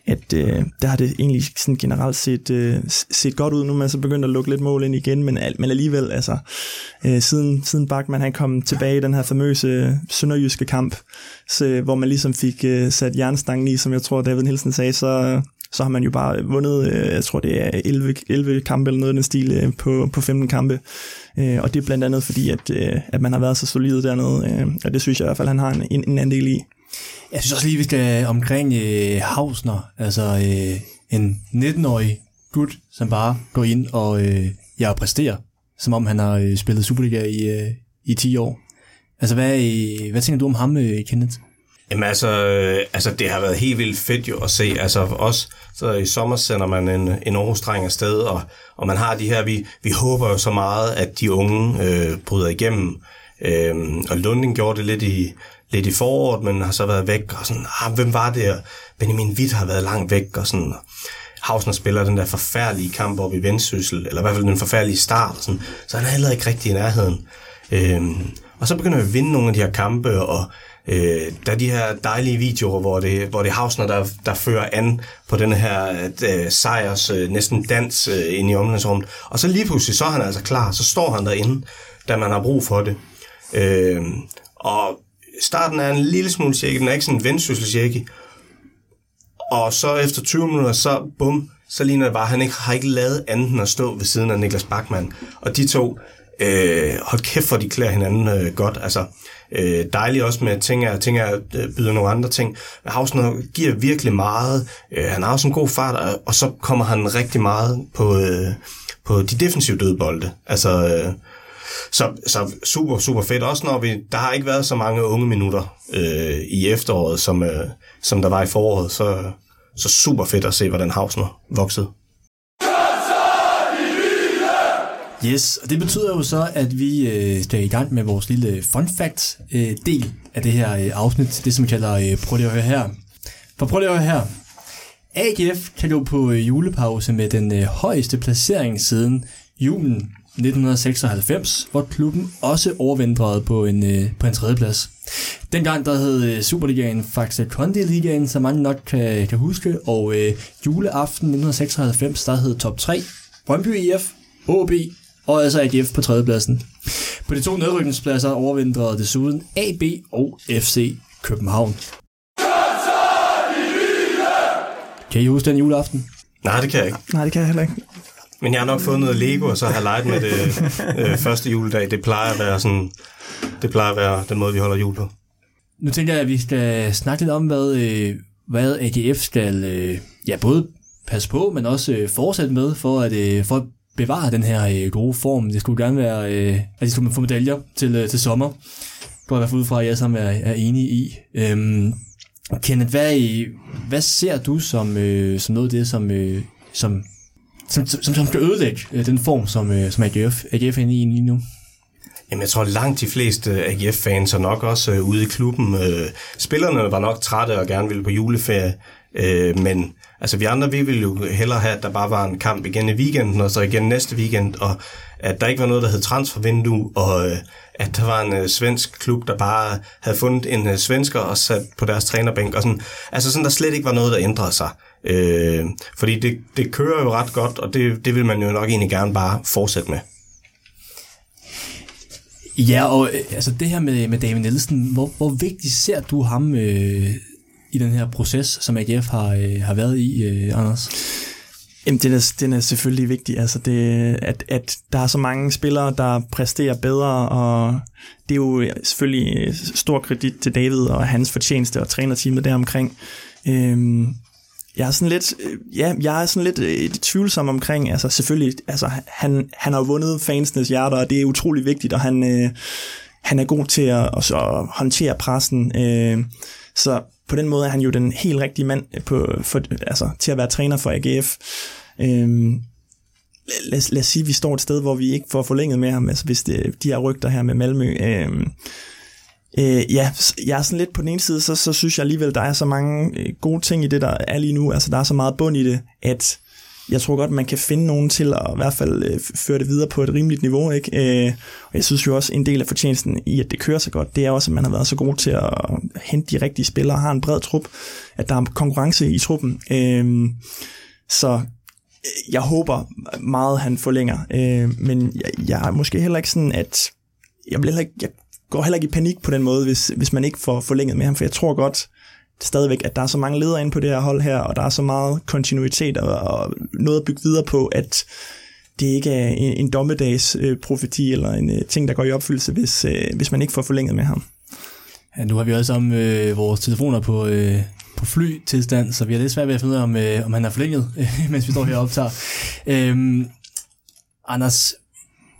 at øh, der har det egentlig sådan generelt set, øh, set godt ud. Nu er man så begyndt at lukke lidt mål ind igen, men, men alligevel, altså, øh, siden, siden Bachmann han kom tilbage i den her famøse øh, sønderjyske kamp, så, øh, hvor man ligesom fik øh, sat jernstangen i, som jeg tror David Nielsen sagde, så, så har man jo bare vundet, øh, jeg tror det er 11, 11 kampe eller noget i den stil øh, på, på 15 kampe. Øh, og det er blandt andet fordi, at, at man har været så solid dernede, og det synes jeg i hvert fald, han har en, en, andel anden i. Jeg synes også lige, vi skal omkring øh, Hausner, altså øh, en 19-årig gut, som bare går ind og øh, jeg præsterer, som om han har øh, spillet Superliga i, øh, i 10 år. Altså, hvad, øh, hvad tænker du om ham, øh, Kenneth? Jamen altså, øh, altså, det har været helt vildt fedt jo at se. Altså også, så i sommer sender man en, en Aarhus-dreng afsted, og, og man har de her, vi, vi håber jo så meget, at de unge øh, bryder igennem. Øhm, og Lunding gjorde det lidt i, lidt i foråret, men har så været væk, og sådan, ah, hvem var det? Og Benjamin Witt har været langt væk, og sådan, Hausner spiller den der forfærdelige kamp op i Vendsyssel, eller i hvert fald den forfærdelige start, og sådan, så han er heller ikke rigtig i nærheden. Øhm, og så begynder vi at vinde nogle af de her kampe, og Øh, der er de her dejlige videoer, hvor det, hvor det er Hausner, der, der fører an på den her øh, sejrs øh, næsten dans øh, ind i omklædningsrummet. Og så lige pludselig, så er han altså klar, så står han derinde, da man har brug for det. Øh, og starten er en lille smule shaky, den er ikke sådan en vendsyssel shaky. Og så efter 20 minutter, så bum, så ligner det bare, at han ikke, har ikke lavet andet end at stå ved siden af Niklas Bachmann. Og de to, øh, hold kæft, for de klæder hinanden øh, godt. Altså, øh, dejligt også med ting, jeg tænker, jeg byder nogle andre ting. Hausner giver virkelig meget. Øh, han har også en god fart, og, og så kommer han rigtig meget på, øh, på de defensive dødbolde. Altså, øh, så, så super, super fedt. Også når vi, der har ikke været så mange unge minutter øh, i efteråret, som, øh, som der var i foråret, så, så super fedt at se, hvordan Hausner voksede. Yes, og det betyder jo så, at vi øh, skal i gang med vores lille fun fact øh, del af det her øh, afsnit, det som vi kalder øh, Prøv lige at høre her. For prøv lige at høre her. AGF kan gå på øh, julepause med den øh, højeste placering siden julen 1996, hvor klubben også overvindrede på en, øh, på en tredjeplads. Dengang der hed øh, Superligaen faktisk Kondi Ligaen, som mange nok kan, kan huske, og øh, juleaften 1996, der hed top 3 Brøndby IF, OB og altså AGF på tredjepladsen. På de to nedrykningspladser overvintrede desuden AB og FC København. Kan I huske den juleaften? Nej, det kan jeg ikke. Nej, det kan jeg heller ikke. Men jeg har nok fået noget Lego, og så har jeg leget med det øh, første juledag. Det plejer at være sådan, det plejer at være den måde, vi holder jul på. Nu tænker jeg, at vi skal snakke lidt om, hvad, øh, hvad AGF skal øh, ja, både passe på, men også øh, fortsætte med, for at, øh, for at bevare den her øh, gode form. Det skulle gerne være, øh, at de skulle få medaljer til, øh, til sommer. Går i hvert fald ud fra, at jeg sammen er, er enige i. Øhm, Kenneth, hvad, øh, hvad ser du som, øh, som noget af det, som, øh, som, som, som, som skal ødelægge øh, den form, som, øh, som AGF, AGF er inde i lige nu? Jamen, jeg tror langt de fleste AGF-fans er nok også øh, ude i klubben. Øh, spillerne var nok trætte og gerne ville på juleferie, øh, men Altså vi andre, vi ville jo hellere have, at der bare var en kamp igen i weekenden, og så igen næste weekend, og at der ikke var noget, der hed transfervindue, og øh, at der var en øh, svensk klub, der bare havde fundet en øh, svensker og sat på deres trænerbænk, og sådan, altså sådan, der slet ikke var noget, der ændrede sig. Øh, fordi det, det kører jo ret godt, og det, det vil man jo nok egentlig gerne bare fortsætte med. Ja, og øh, altså det her med, med David Nielsen, hvor, hvor vigtigt ser du ham øh, i den her proces, som AGF har, øh, har været i, øh, Anders? Jamen, den er, den er selvfølgelig vigtig, altså det, at, at der er så mange spillere, der præsterer bedre, og det er jo selvfølgelig øh, stor kredit til David og hans fortjeneste og trænerteamet deromkring. Øhm, jeg er sådan lidt, øh, ja, jeg er sådan lidt øh, tvivlsom omkring, altså selvfølgelig, altså han, han har vundet fansenes hjerter, og det er utrolig vigtigt, og han, øh, han er god til at, at, at håndtere pressen, øh, så på den måde er han jo den helt rigtige mand øh, på, for, altså, til at være træner for AGF. Øhm, lad, lad os sige, at vi står et sted, hvor vi ikke får forlænget med ham, altså hvis det, de her rygter her med Malmø. Øhm, øh, ja, jeg er sådan lidt på den ene side, så, så synes jeg alligevel, der er så mange øh, gode ting i det, der er lige nu. Altså der er så meget bund i det, at jeg tror godt, man kan finde nogen til at i hvert fald øh, føre det videre på et rimeligt niveau. Ikke? Øh, og jeg synes jo også, en del af fortjenesten i, at det kører så godt, det er også, at man har været så god til at hente de rigtige spillere, har en bred trup, at der er konkurrence i truppen. Øh, så øh, jeg håber meget, han forlænger, øh, men jeg, jeg er måske heller ikke sådan, at jeg, bliver heller ikke, jeg går heller ikke i panik på den måde, hvis, hvis man ikke får forlænget med ham, for jeg tror godt, stadigvæk, at der er så mange ledere inde på det her hold her, og der er så meget kontinuitet og, og noget at bygge videre på, at det ikke er en, en dommedags øh, profeti eller en øh, ting, der går i opfyldelse, hvis, øh, hvis man ikke får forlænget med ham. Ja, nu har vi også om øh, vores telefoner på, øh, på flytilstand, så vi har lidt svært ved at finde ud af, om, øh, om han er forlænget, mens vi står her og optager. Øhm, Anders,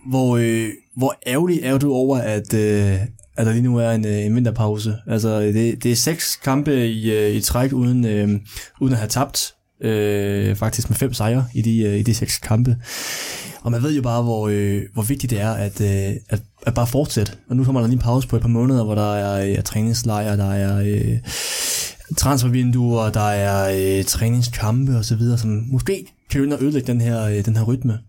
hvor, øh, hvor ærgerlig er du over, at, øh, at der lige nu er en, øh, en vinterpause. Altså, det, det er seks kampe i, øh, i træk, uden, øh, uden at have tabt. Øh, faktisk med fem sejre i de, øh, i de seks kampe. Og man ved jo bare, hvor, øh, hvor vigtigt det er at, øh, at, at bare fortsætte. Og nu kommer der lige en pause på et par måneder, hvor der er øh, træningslejre, der er øh, transfervinduer, der er øh, træningskampe osv., som måske kan ødelægge den her, øh, den her rytme.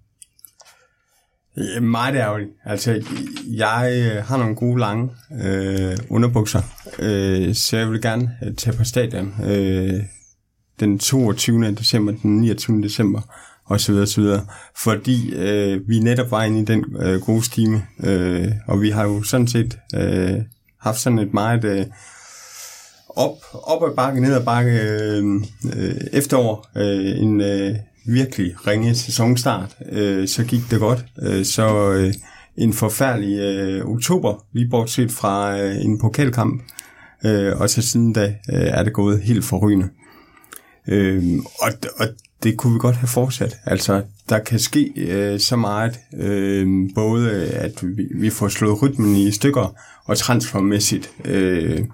Øh, meget ærgerligt. Altså, jeg øh, har nogle gode lange øh, underbukser, øh, så jeg vil gerne øh, tage på stadion øh, den 22. december, den 29. december og så videre, så videre. Fordi øh, vi netop var inde i den øh, gode stime, øh, og vi har jo sådan set øh, haft sådan et meget øh, op, op ad bakke, ned ad bakke øh, øh, efterår, øh, en øh, virkelig ringe sæsonstart, øh, så gik det godt. Øh, så øh, en forfærdelig øh, oktober, lige bortset fra øh, en pokalkamp, øh, og så siden da øh, er det gået helt forrygende. Øh, og, og det kunne vi godt have fortsat. Altså, der kan ske øh, så meget, øh, både at vi, vi får slået rytmen i stykker, og transfermæssigt, øh,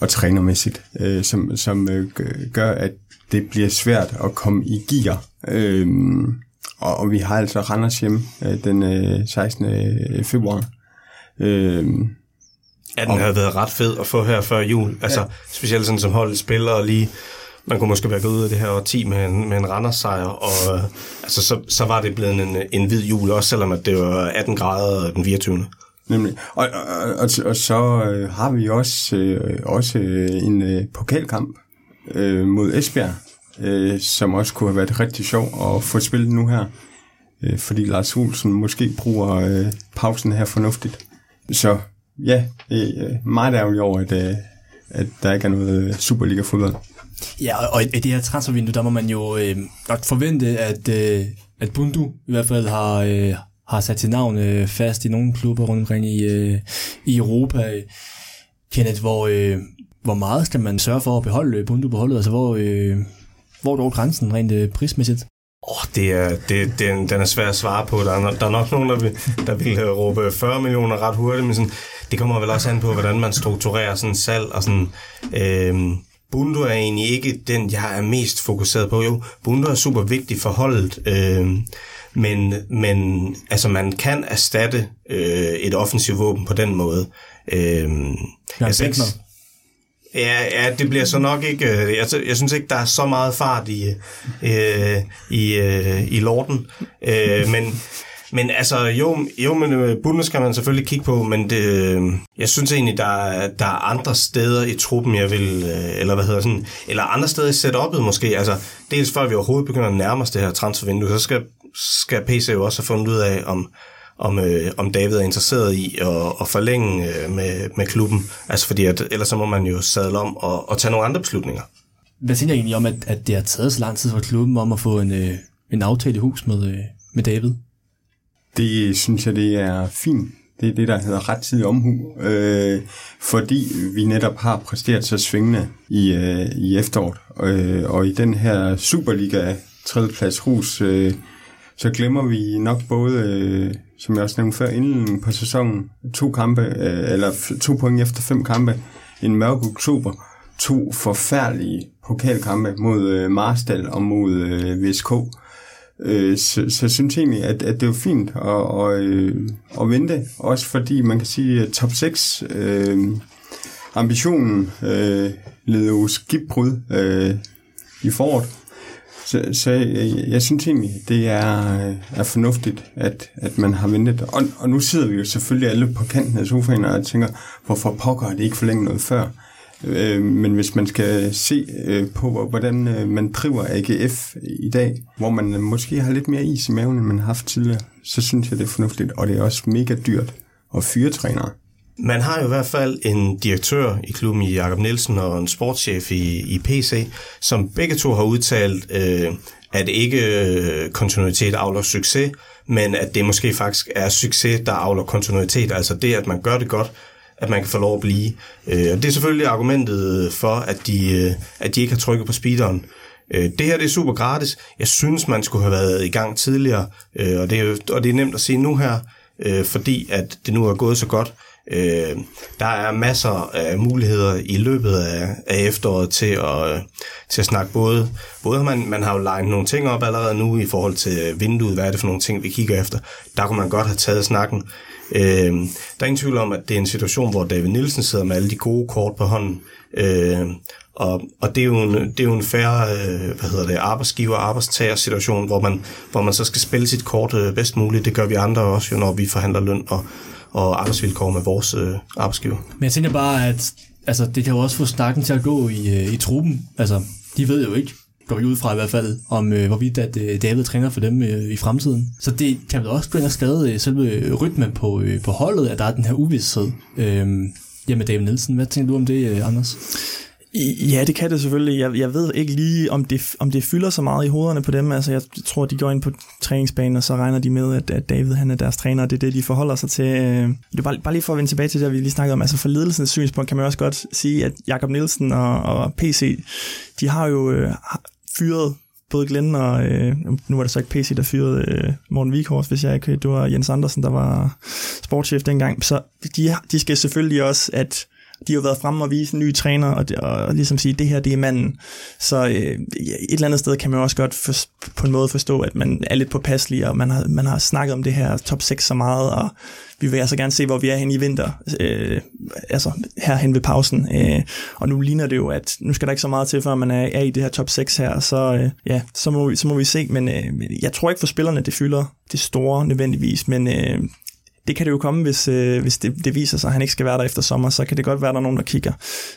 og trænermæssigt, øh, som, som øh, gør, at det bliver svært at komme i gear. Øhm, og, og vi har altså Randers hjem øh, den øh, 16. Øh, februar. Øhm, ja, den har været ret fed at få her før jul. Altså, ja. specielt sådan som holdet spiller og lige... Man kunne måske være gået ud af det her 10 med en, med en Randers sejr, og øh, altså, så, så var det blevet en, en hvid jul, også selvom at det var 18 grader den 24. Nemlig. Og, og, og, og så øh, har vi også, øh, også en øh, pokalkamp øh, mod Esbjerg, øh, som også kunne have været rigtig sjov at få spillet nu her, øh, fordi Lars Olsen måske bruger øh, pausen her fornuftigt. Så ja, det er øh, meget ærgerligt over, at, øh, at der ikke er noget øh, Superliga-fodbold. Ja, og i det her transfervindue, der må man jo øh, nok forvente, at, øh, at Bundu i hvert fald har, øh, har sat sit navn øh, fast i nogle klubber rundt omkring i, øh, i Europa. Kenneth, hvor, øh, hvor meget skal man sørge for at beholde øh, Bundu på holdet? Altså, hvor, øh, hvor går grænsen rent øh, prismæssigt? Oh, det er, det, den, den er svær at svare på. Der er, der er nok nogen, der vil, der vil øh, råbe 40 millioner ret hurtigt, men sådan, det kommer vel også an på, hvordan man strukturerer sådan salg. Og sådan, øh, Bundu er egentlig ikke den, jeg er mest fokuseret på. Jo, Bundu er super vigtig for holdet, øh, men, men altså, man kan erstatte øh, et offensivt våben på den måde. Øh, ja, jeg, Ja, ja, det bliver så nok ikke... Øh, jeg, jeg synes ikke, der er så meget fart i, øh, i, øh, i lorten. Øh, men, men altså, jo, jo men øh, Bundes skal man selvfølgelig kigge på, men det, øh, jeg synes egentlig, der, er, der er andre steder i truppen, jeg vil... Eller hvad hedder sådan... Eller andre steder i setup'et måske. Altså, dels før vi overhovedet begynder at nærme os det her transfervindue, så skal, skal PC jo også have fundet ud af, om om, øh, om David er interesseret i at, at forlænge øh, med, med klubben. Altså fordi, at, ellers så må man jo sadle om og, og tage nogle andre beslutninger. Hvad tænker jeg egentlig om, at, at det har taget så lang tid for klubben om at få en, øh, en aftale i hus med, øh, med David? Det synes jeg, det er fint. Det er det, der hedder rettidig omhu, øh, fordi vi netop har præsteret så svingende i, øh, i efteråret. Øh, og i den her Superliga tredjeplads hus, øh, så glemmer vi nok både øh, som jeg også nævnte før, inden på sæsonen, to kampe, øh, eller to point efter fem kampe, en mørk oktober, to forfærdelige pokalkampe mod øh, Marstal og mod øh, VSK. Øh, så, så jeg egentlig, at, at det er fint at, og, øh, at vente, også fordi man kan sige, at top 6 øh, ambitionen øh, leder jo skibbrud øh, i foråret. Så, så jeg, jeg synes egentlig, det er, er fornuftigt, at, at man har ventet. Og, og nu sidder vi jo selvfølgelig alle på kanten af sofaen og tænker, hvorfor pokker det ikke forlænge noget før? Øh, men hvis man skal se øh, på, hvordan øh, man driver AGF i dag, hvor man måske har lidt mere is i maven, end man har haft tidligere, så synes jeg, det er fornuftigt. Og det er også mega dyrt at fyre trænere. Man har jo i hvert fald en direktør i klubben i Jakob Nielsen og en sportschef i, i PC, som begge to har udtalt, øh, at ikke øh, kontinuitet avler succes, men at det måske faktisk er succes, der avler kontinuitet. Altså det, at man gør det godt, at man kan få lov at blive. Øh, og det er selvfølgelig argumentet for, at de, øh, at de ikke har trykket på speederen. Øh, det her det er super gratis. Jeg synes, man skulle have været i gang tidligere, øh, og, det er, og det er nemt at sige nu her, øh, fordi at det nu er gået så godt. Øh, der er masser af muligheder i løbet af, af efteråret til at, øh, til at snakke både, både man, man har jo legnet nogle ting op allerede nu i forhold til vinduet, hvad er det for nogle ting, vi kigger efter. Der kunne man godt have taget snakken. Øh, der er ingen tvivl om, at det er en situation, hvor David Nielsen sidder med alle de gode kort på hånden. Øh, og, og det er jo en, det er jo en færre øh, hvad hedder det, arbejdsgiver arbejdstager situation, hvor man, hvor man så skal spille sit kort øh, bedst muligt. Det gør vi andre også, jo, når vi forhandler løn og, og arbejdsvilkår med vores øh, arbejdsgiver. Men jeg tænker bare, at altså, det kan jo også få snakken til at gå i, øh, i truppen. Altså, de ved jo ikke, går vi ud fra i hvert fald, om øh, hvorvidt at øh, David træner for dem øh, i fremtiden. Så det kan vel også gå ind og skade øh, selve rytmen på, øh, på holdet, at der er den her uvidshed. Øh, jamen David Nielsen, hvad tænker du om det, øh, Anders? Ja, det kan det selvfølgelig. Jeg, jeg ved ikke lige, om det, om det fylder så meget i hovederne på dem. Altså, jeg tror, de går ind på træningsbanen, og så regner de med, at, at David han er deres træner, og det er det, de forholder sig til. Øh, det er bare, bare lige for at vende tilbage til det, vi lige snakkede om. Altså, for ledelsens synspunkt kan man også godt sige, at Jakob Nielsen og, og PC, de har jo øh, fyret både Glenn og, øh, nu var det så ikke PC, der fyrede øh, Morten Vikhorst, hvis jeg ikke, det var Jens Andersen, der var sportschef dengang. Så de, de skal selvfølgelig også, at de har været fremme og vise en ny træner, og, og ligesom sige, det her, det er manden. Så øh, et eller andet sted kan man også godt for, på en måde forstå, at man er lidt påpasselig, og man har, man har snakket om det her top 6 så meget, og vi vil altså gerne se, hvor vi er hen i vinter, øh, altså hen ved pausen. Øh, og nu ligner det jo, at nu skal der ikke så meget til, før man er, er i det her top 6 her, så øh, ja, så må, vi, så må vi se. Men øh, jeg tror ikke for spillerne, det fylder det store nødvendigvis, men øh, det kan det jo komme, hvis, øh, hvis det, det viser sig, at han ikke skal være der efter sommer, så kan det godt være, at der er nogen, der kigger,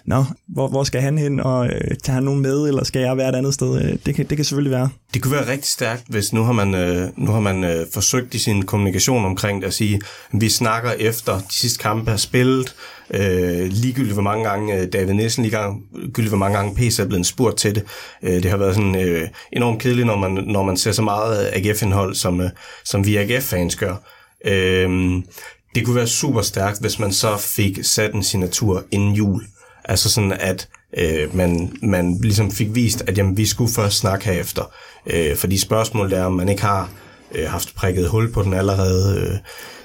nå, hvor, hvor skal han hen, og øh, tager han nogen med, eller skal jeg være et andet sted? Øh, det, kan, det kan selvfølgelig være. Det kunne være rigtig stærkt, hvis nu har man, øh, nu har man øh, forsøgt i sin kommunikation omkring det at sige, at vi snakker efter de sidste kampe er spillet, øh, ligegyldigt hvor mange gange øh, David Nielsen, ligegyldigt hvor mange gange PC er blevet spurgt til det. Øh, det har været sådan øh, enormt kedeligt, når man, når man ser så meget AGF-indhold, som, øh, som vi AGF-fans gør. Øhm, det kunne være super stærkt, hvis man så fik sat en signatur inden jul. Altså sådan, at øh, man, man ligesom fik vist, at jamen, vi skulle først snakke herefter. Øh, fordi spørgsmålet er, om man ikke har øh, haft prikket hul på den allerede.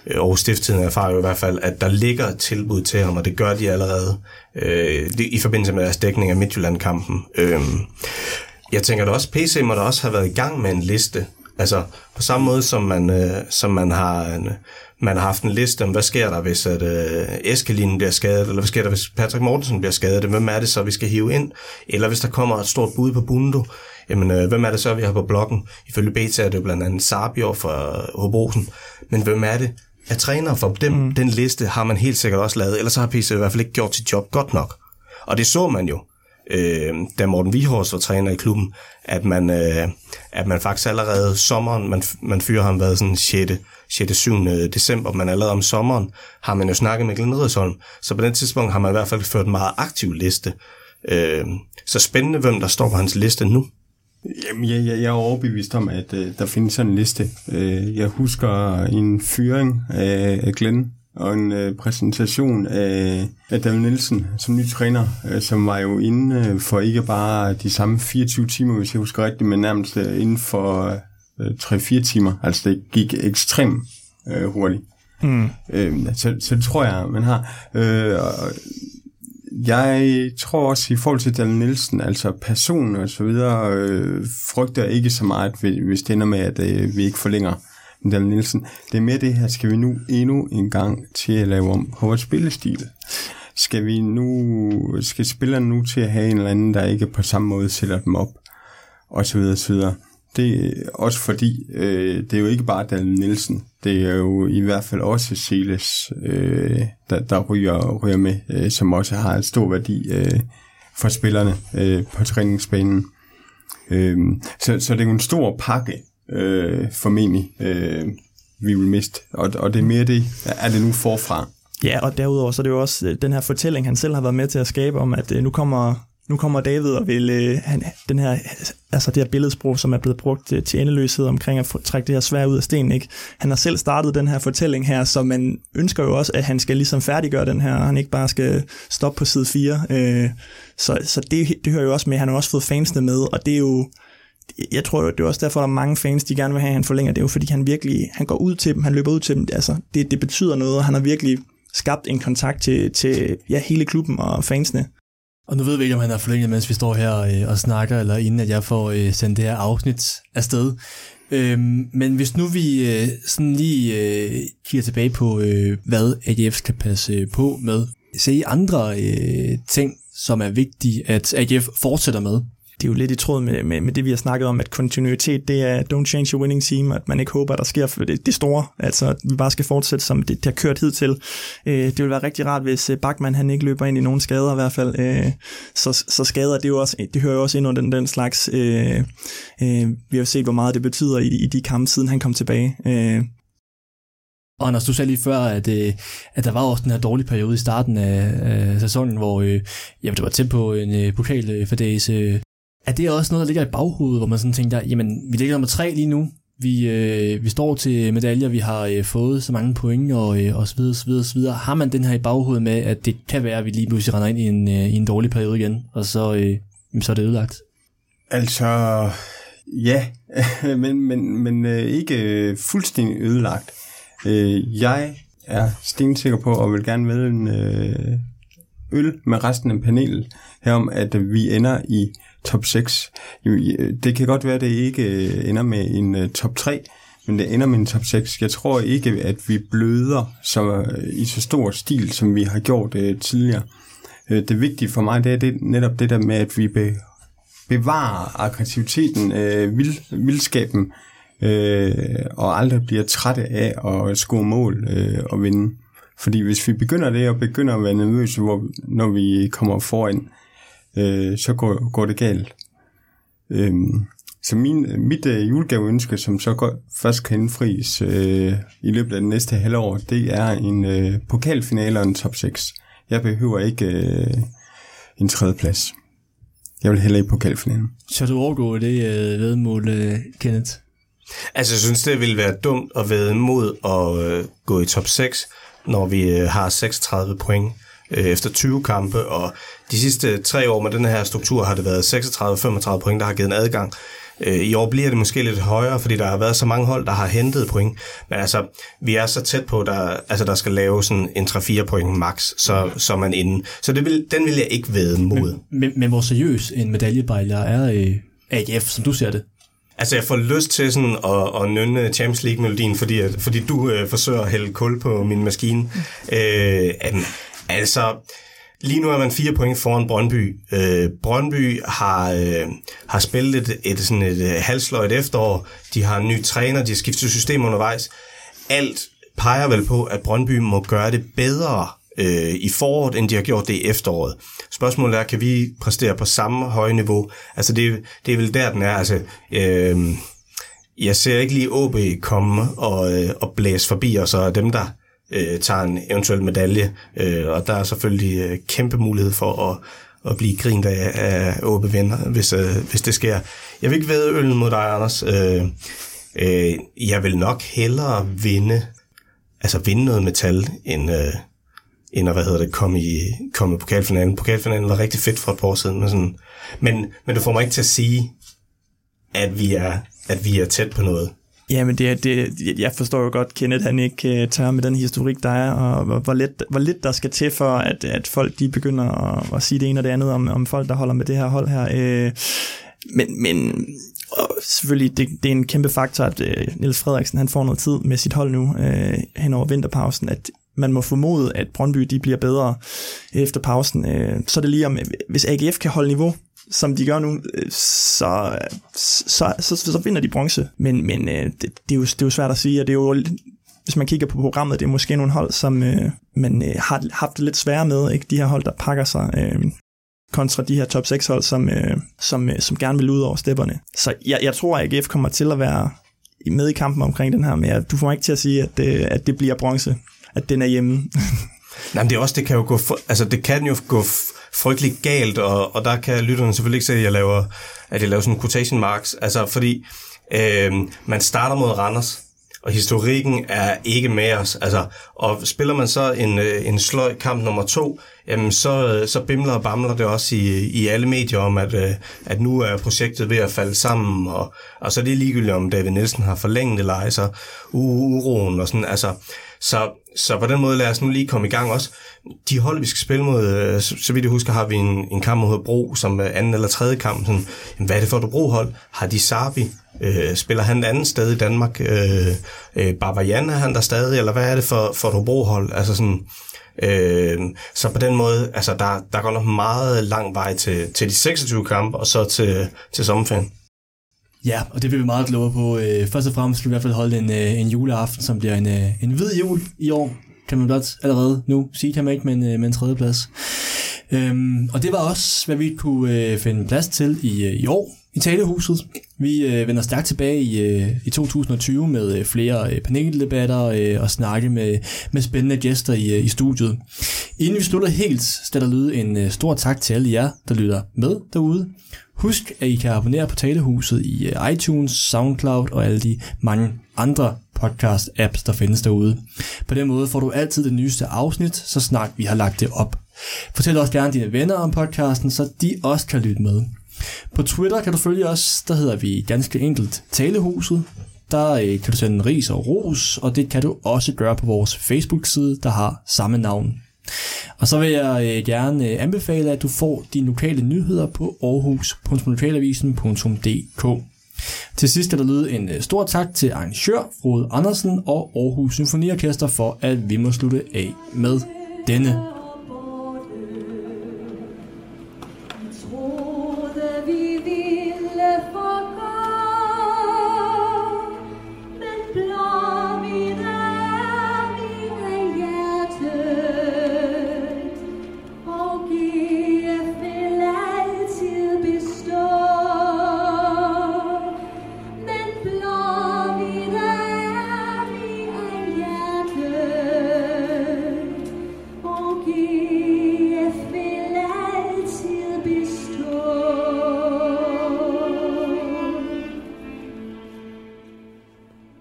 Øh, og Stifttiden erfarer jo i hvert fald, at der ligger et tilbud til ham, og det gør de allerede øh, det, i forbindelse med deres dækning af Midtjylland-kampen. Øh, jeg tænker da også, PC må da også have været i gang med en liste Altså på samme måde som man, øh, som man har en, man har haft en liste om, hvad sker der, hvis at, øh, Eskelinen bliver skadet, eller hvad sker der, hvis Patrick Mortensen bliver skadet, hvem er det så, vi skal hive ind? Eller hvis der kommer et stort bud på Bundo, jamen øh, hvem er det så, vi har på blokken? Ifølge BT er det blandt andet Sabior fra Hobrosen, men hvem er det? Af træner for dem, mm. den liste har man helt sikkert også lavet, ellers har PC i hvert fald ikke gjort sit job godt nok. Og det så man jo øh, da Morten Vihors var træner i klubben, at man, øh, at man faktisk allerede sommeren, man, man fyrer ham været sådan 6. 6. 7. december, men allerede om sommeren har man jo snakket med Glenn Riddersholm, så på den tidspunkt har man i hvert fald ført en meget aktiv liste. Øh, så spændende, hvem der står på hans liste nu. Jamen, jeg, jeg, jeg er overbevist om, at øh, der findes sådan en liste. Øh, jeg husker en fyring af, af Glenn og en øh, præsentation af, af David Nielsen som ny træner, øh, som var jo inde øh, for ikke bare de samme 24 timer, hvis jeg husker rigtigt, men nærmest øh, inden for øh, 3-4 timer. Altså det gik ekstremt øh, hurtigt. Mm. Øh, så, så det tror jeg, man har. Øh, og jeg tror også i forhold til Daniel Nielsen, altså personen og så videre, øh, frygter ikke så meget, hvis det ender med, at øh, vi ikke forlænger Daniel Nielsen. Det er mere det her, skal vi nu endnu en gang til at lave om på vores spillestil? Skal vi nu, skal spillerne nu til at have en eller anden, der ikke på samme måde sætter dem op? og så videre, så videre. Det er også fordi, øh, det er jo ikke bare Daniel Nielsen, det er jo i hvert fald også Siles, øh, der, der ryger, ryger med, øh, som også har en stor værdi øh, for spillerne øh, på træningsbanen. Øh, så, så det er jo en stor pakke, øh, formentlig, øh, vi vil miste, og, og det er mere det, er det nu forfra. Ja, og derudover så er det jo også øh, den her fortælling, han selv har været med til at skabe om, at øh, nu kommer nu kommer David og vil øh, han, den her, altså det her billedsprog, som er blevet brugt øh, til endeløshed omkring at trække det her svær ud af stenen. Ikke? Han har selv startet den her fortælling her, så man ønsker jo også, at han skal ligesom færdiggøre den her, og han ikke bare skal stoppe på side 4. Øh, så så det, det hører jo også med, han har også fået fansene med, og det er jo, jeg tror, det er også derfor, der er mange fans, de gerne vil have, at han forlænger. Det er jo fordi, han virkelig, han går ud til dem, han løber ud til dem. Altså, det, det betyder noget, og han har virkelig skabt en kontakt til, til ja, hele klubben og fansene. Og nu ved vi ikke, om han har forlænget, mens vi står her øh, og snakker, eller inden at jeg får øh, sendt det her afsnit afsted. Øhm, men hvis nu vi øh, sådan lige øh, kigger tilbage på, øh, hvad AGF skal passe øh, på med, se andre øh, ting, som er vigtige, at AGF fortsætter med? Det er jo lidt i tråd med, med, med det, vi har snakket om, at kontinuitet, det er don't change your winning team, at man ikke håber, at der sker det, det store, altså at vi bare skal fortsætte, som det, det har kørt hidtil. Øh, det vil være rigtig rart, hvis øh, Bachmann han ikke løber ind i nogen skader i hvert fald. Øh, så, så skader, det, jo også, det hører jo også ind under den, den slags. Øh, øh, vi har jo set, hvor meget det betyder i, i de kampe, siden han kom tilbage. Øh, og Anders, du sagde lige før, at, øh, at der var også den her dårlige periode i starten af, af sæsonen, hvor øh, jamen, det var tæt på en øh, pokalfadese. Er det også noget, der ligger i baghovedet, hvor man sådan tænker, jamen, vi ligger nummer tre lige nu, vi, øh, vi står til medaljer, vi har øh, fået så mange point, og, øh, og så videre, så videre, så videre. Har man den her i baghovedet med, at det kan være, at vi lige pludselig render ind i en, øh, i en dårlig periode igen, og så, øh, så er det ødelagt? Altså, ja, men, men, men øh, ikke øh, fuldstændig ødelagt. Øh, jeg er stensikker på, og vil gerne med en øh, øl med resten af panelet herom, at vi ender i top 6. Øh, det kan godt være, at det ikke øh, ender med en øh, top 3, men det ender med en top 6. Jeg tror ikke, at vi bløder så, i så stor stil, som vi har gjort tidligere. Det vigtige for mig, det er det, netop det der med, at vi be, bevarer aggressiviteten, uh, vild, vildskaben, og aldrig bliver trætte af at score mål og vinde. Fordi hvis vi begynder det, og begynder at være nervøse, hvor, når vi kommer foran, øh, så går, går det galt. Øhm, så min, mit øh, julegaveønske, som så går, først kan indfries øh, i løbet af det næste halvår, det er en øh, pokalfinale og en top 6. Jeg behøver ikke øh, en tredje plads. Jeg vil hellere i pokalfinalen. Så du overgå det øh, vedmål, øh, Kenneth? Altså, jeg synes, det ville være dumt at være imod at øh, gå i top 6, når vi øh, har 36 point øh, efter 20 kampe, og de sidste tre år med den her struktur har det været 36-35 point, der har givet en adgang. Øh, I år bliver det måske lidt højere, fordi der har været så mange hold, der har hentet point. Men altså, vi er så tæt på, der, altså, der skal lave sådan en 3-4 point max, så, så man inde. Så det vil, den vil jeg ikke ved mod. Men, men, men hvor seriøs en medaljebejler er øh, AGF, som du ser det? Altså, jeg får lyst til sådan at, at nynne Champions League-melodien, fordi, fordi du øh, forsøger at hælde kul på min maskine. Øh, altså, Lige nu er man fire point foran Brøndby. Øh, Brøndby har, øh, har spillet et, et, sådan et, øh, et halsløjt efterår. De har en ny træner, de har skiftet system undervejs. Alt peger vel på, at Brøndby må gøre det bedre øh, i foråret, end de har gjort det i efteråret. Spørgsmålet er, kan vi præstere på samme høje niveau? Altså det, det er vel der, den er. Altså, øh, jeg ser ikke lige OB komme og, øh, og blæse forbi os, og dem, der øh, tager en eventuel medalje, øh, og der er selvfølgelig øh, kæmpe mulighed for at, at blive grint af, af åbe venner, hvis, øh, hvis det sker. Jeg vil ikke ved øllen mod dig, Anders. Øh, øh, jeg vil nok hellere vinde, altså vinde noget metal, end, øh, end at, hvad hedder det, komme i, komme i pokalfinalen. Pokalfinalen var rigtig fedt for et par år siden, men, sådan, men, men du får mig ikke til at sige, at vi er, at vi er tæt på noget. Ja, men det, det, jeg forstår jo godt, Kenneth, han ikke uh, tager med den historik, der er, og hvor, hvor, lidt, hvor lidt der skal til for, at, at folk de begynder at, at sige det ene og det andet om, om folk, der holder med det her hold her. Øh, men, men og selvfølgelig, det, det er en kæmpe faktor, at uh, Niels Frederiksen han får noget tid med sit hold nu uh, hen over vinterpausen, at man må formode, at Brøndby de bliver bedre efter pausen. Så er det lige om, hvis AGF kan holde niveau som de gør nu, øh, så, så, så, så, så vinder de bronze. Men, men øh, det, det, er jo, det er jo svært at sige, og det er jo hvis man kigger på programmet, det er måske nogle hold, som øh, man øh, har haft det lidt sværere med, ikke? de her hold, der pakker sig, øh, kontra de her top 6 hold, som, øh, som, øh, som gerne vil ud over stepperne. Så jeg, jeg tror, at AGF kommer til at være med i kampen omkring den her, men jeg, du får mig ikke til at sige, at, det, at det bliver bronze, at den er hjemme. Nej, men det er også, det kan jo gå, for, altså det kan jo gå frygtelig galt, og, og der kan lytterne selvfølgelig ikke se, at jeg laver, at jeg laver sådan quotation marks, altså fordi øh, man starter mod Randers, og historikken er ikke med os. Altså, og spiller man så en, øh, en sløj kamp nummer to, jamen så, så bimler og bamler det også i, i alle medier om, at, øh, at nu er projektet ved at falde sammen, og, og så er det ligegyldigt, om David Nielsen har forlænget eller ej, så uroen og sådan, altså, så, så på den måde lad os nu lige komme i gang også. De hold, vi skal spille mod, øh, så, så vidt jeg husker, har vi en, en kamp mod Bro, som anden eller tredje kamp. Sådan, jamen, hvad er det for et Bro-hold? Har de Sabi? Øh, spiller han et andet sted i Danmark? Øh, øh, Barbarian er han der stadig, eller hvad er det for, for et Bro-hold? Altså sådan, øh, så på den måde, altså der, der går nok meget lang vej til, til de 26 kampe, og så til, til sommerferien. Ja, og det vil vi meget glade på. Øh, først og fremmest vil vi i hvert fald holde en, øh, en juleaften, som bliver en, øh, en hvid jul i år, kan man blot allerede nu sige, kan man ikke, men med en tredje plads. Øhm, og det var også, hvad vi kunne øh, finde plads til i, i år i Talehuset. Vi øh, vender stærkt tilbage i, øh, i 2020 med øh, flere øh, paneldebatter øh, og snakke med, med spændende gæster i, øh, i studiet. Inden vi slutter helt, skal der lyde en øh, stor tak til alle jer, der lytter med derude. Husk, at I kan abonnere på Talehuset i øh, iTunes, SoundCloud og alle de mange andre podcast-apps, der findes derude. På den måde får du altid det nyeste afsnit, så snart vi har lagt det op. Fortæl også gerne dine venner om podcasten, så de også kan lytte med. På Twitter kan du følge os, der hedder vi ganske enkelt Talehuset. Der øh, kan du sende ris og ros, og det kan du også gøre på vores Facebook-side, der har samme navn. Og så vil jeg øh, gerne øh, anbefale, at du får dine lokale nyheder på aarhus.lokalavisen.dk. Til sidst skal der lyde en øh, stor tak til arrangør Frode Andersen og Aarhus Symfoniorkester for, at vi må slutte af med denne